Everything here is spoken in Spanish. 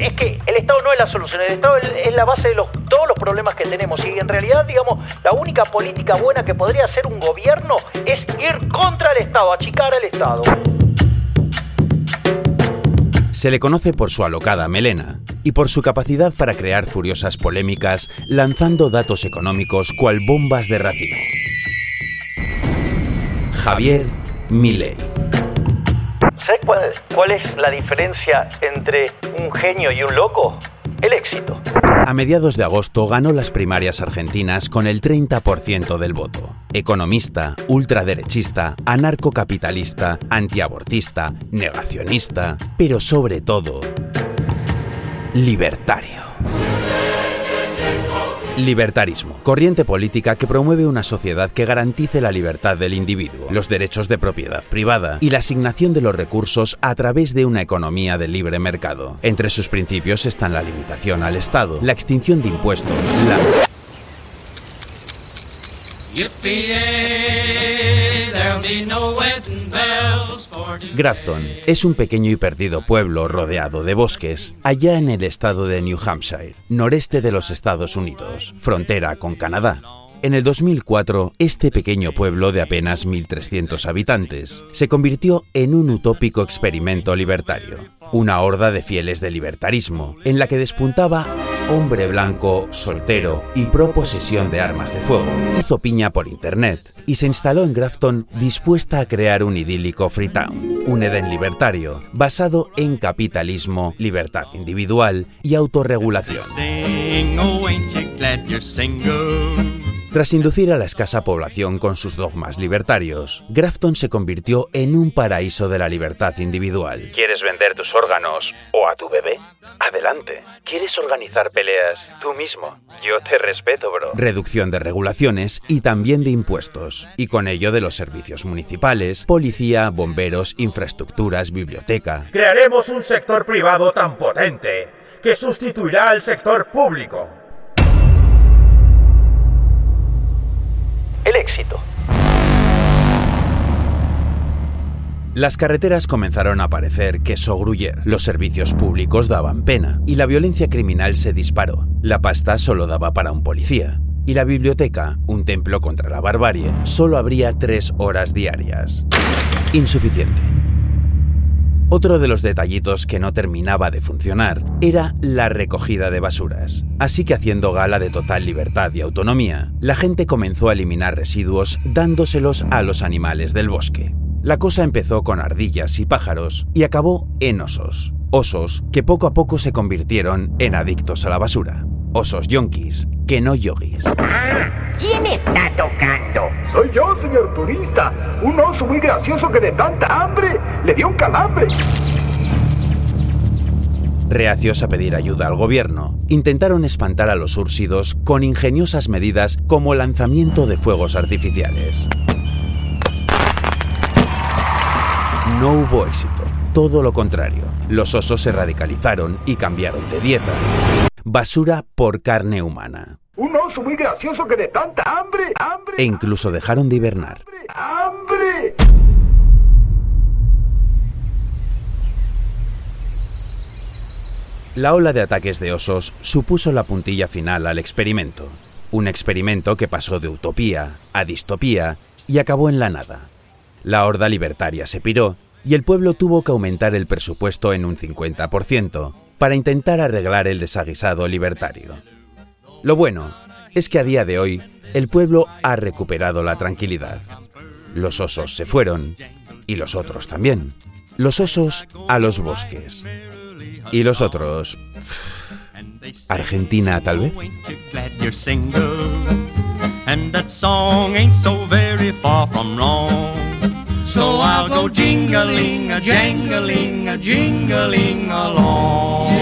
Es que el Estado no es la solución, el Estado es- la base de todos los problemas que tenemos y en realidad, digamos, la única política buena que podría hacer un gobierno es ir contra el Estado, achicar al Estado. Se le conoce por su alocada melena y por su capacidad para crear furiosas polémicas lanzando datos económicos cual bombas de racimo. Javier Milei. ¿Sabes cuál, cuál es la diferencia entre un genio y un loco? El éxito. A mediados de agosto ganó las primarias argentinas con el 30% del voto. Economista, ultraderechista, anarcocapitalista, antiabortista, negacionista, pero sobre todo, libertario. Libertarismo, corriente política que promueve una sociedad que garantice la libertad del individuo, los derechos de propiedad privada y la asignación de los recursos a través de una economía de libre mercado. Entre sus principios están la limitación al Estado, la extinción de impuestos, la Grafton es un pequeño y perdido pueblo rodeado de bosques, allá en el estado de New Hampshire, noreste de los Estados Unidos, frontera con Canadá. En el 2004, este pequeño pueblo de apenas 1.300 habitantes se convirtió en un utópico experimento libertario, una horda de fieles del libertarismo, en la que despuntaba hombre blanco, soltero y pro posesión de armas de fuego. Hizo piña por internet y se instaló en Grafton dispuesta a crear un idílico Freetown, un Edén libertario basado en capitalismo, libertad individual y autorregulación. Tras inducir a la escasa población con sus dogmas libertarios, Grafton se convirtió en un paraíso de la libertad individual. ¿Quieres vender tus órganos o a tu bebé? Adelante. ¿Quieres organizar peleas tú mismo? Yo te respeto, bro. Reducción de regulaciones y también de impuestos, y con ello de los servicios municipales, policía, bomberos, infraestructuras, biblioteca. Crearemos un sector privado tan potente que sustituirá al sector público. El éxito. Las carreteras comenzaron a parecer queso gruyer, los servicios públicos daban pena y la violencia criminal se disparó. La pasta solo daba para un policía. Y la biblioteca, un templo contra la barbarie, solo abría tres horas diarias. Insuficiente. Otro de los detallitos que no terminaba de funcionar era la recogida de basuras. Así que haciendo gala de total libertad y autonomía, la gente comenzó a eliminar residuos dándoselos a los animales del bosque. La cosa empezó con ardillas y pájaros y acabó en osos. Osos que poco a poco se convirtieron en adictos a la basura. Osos yonkis, que no yogis. ¿Quién está tocando? Soy yo, señor turista. Un oso muy gracioso que de tanta hambre le dio un calambre. Reacios a pedir ayuda al gobierno, intentaron espantar a los úrsidos con ingeniosas medidas como lanzamiento de fuegos artificiales. No hubo éxito, todo lo contrario. Los osos se radicalizaron y cambiaron de dieta. Basura por carne humana. Un oso muy gracioso que de tanta hambre, hambre, E incluso dejaron de hibernar. hambre. La ola de ataques de osos supuso la puntilla final al experimento. Un experimento que pasó de utopía a distopía y acabó en la nada. La horda libertaria se piró y el pueblo tuvo que aumentar el presupuesto en un 50% para intentar arreglar el desaguisado libertario. Lo bueno es que a día de hoy el pueblo ha recuperado la tranquilidad. Los osos se fueron y los otros también. Los osos a los bosques. Y los otros... Argentina, tal vez. And that song so very far from wrong. So I'll go jingling, a jangling, a jingling along.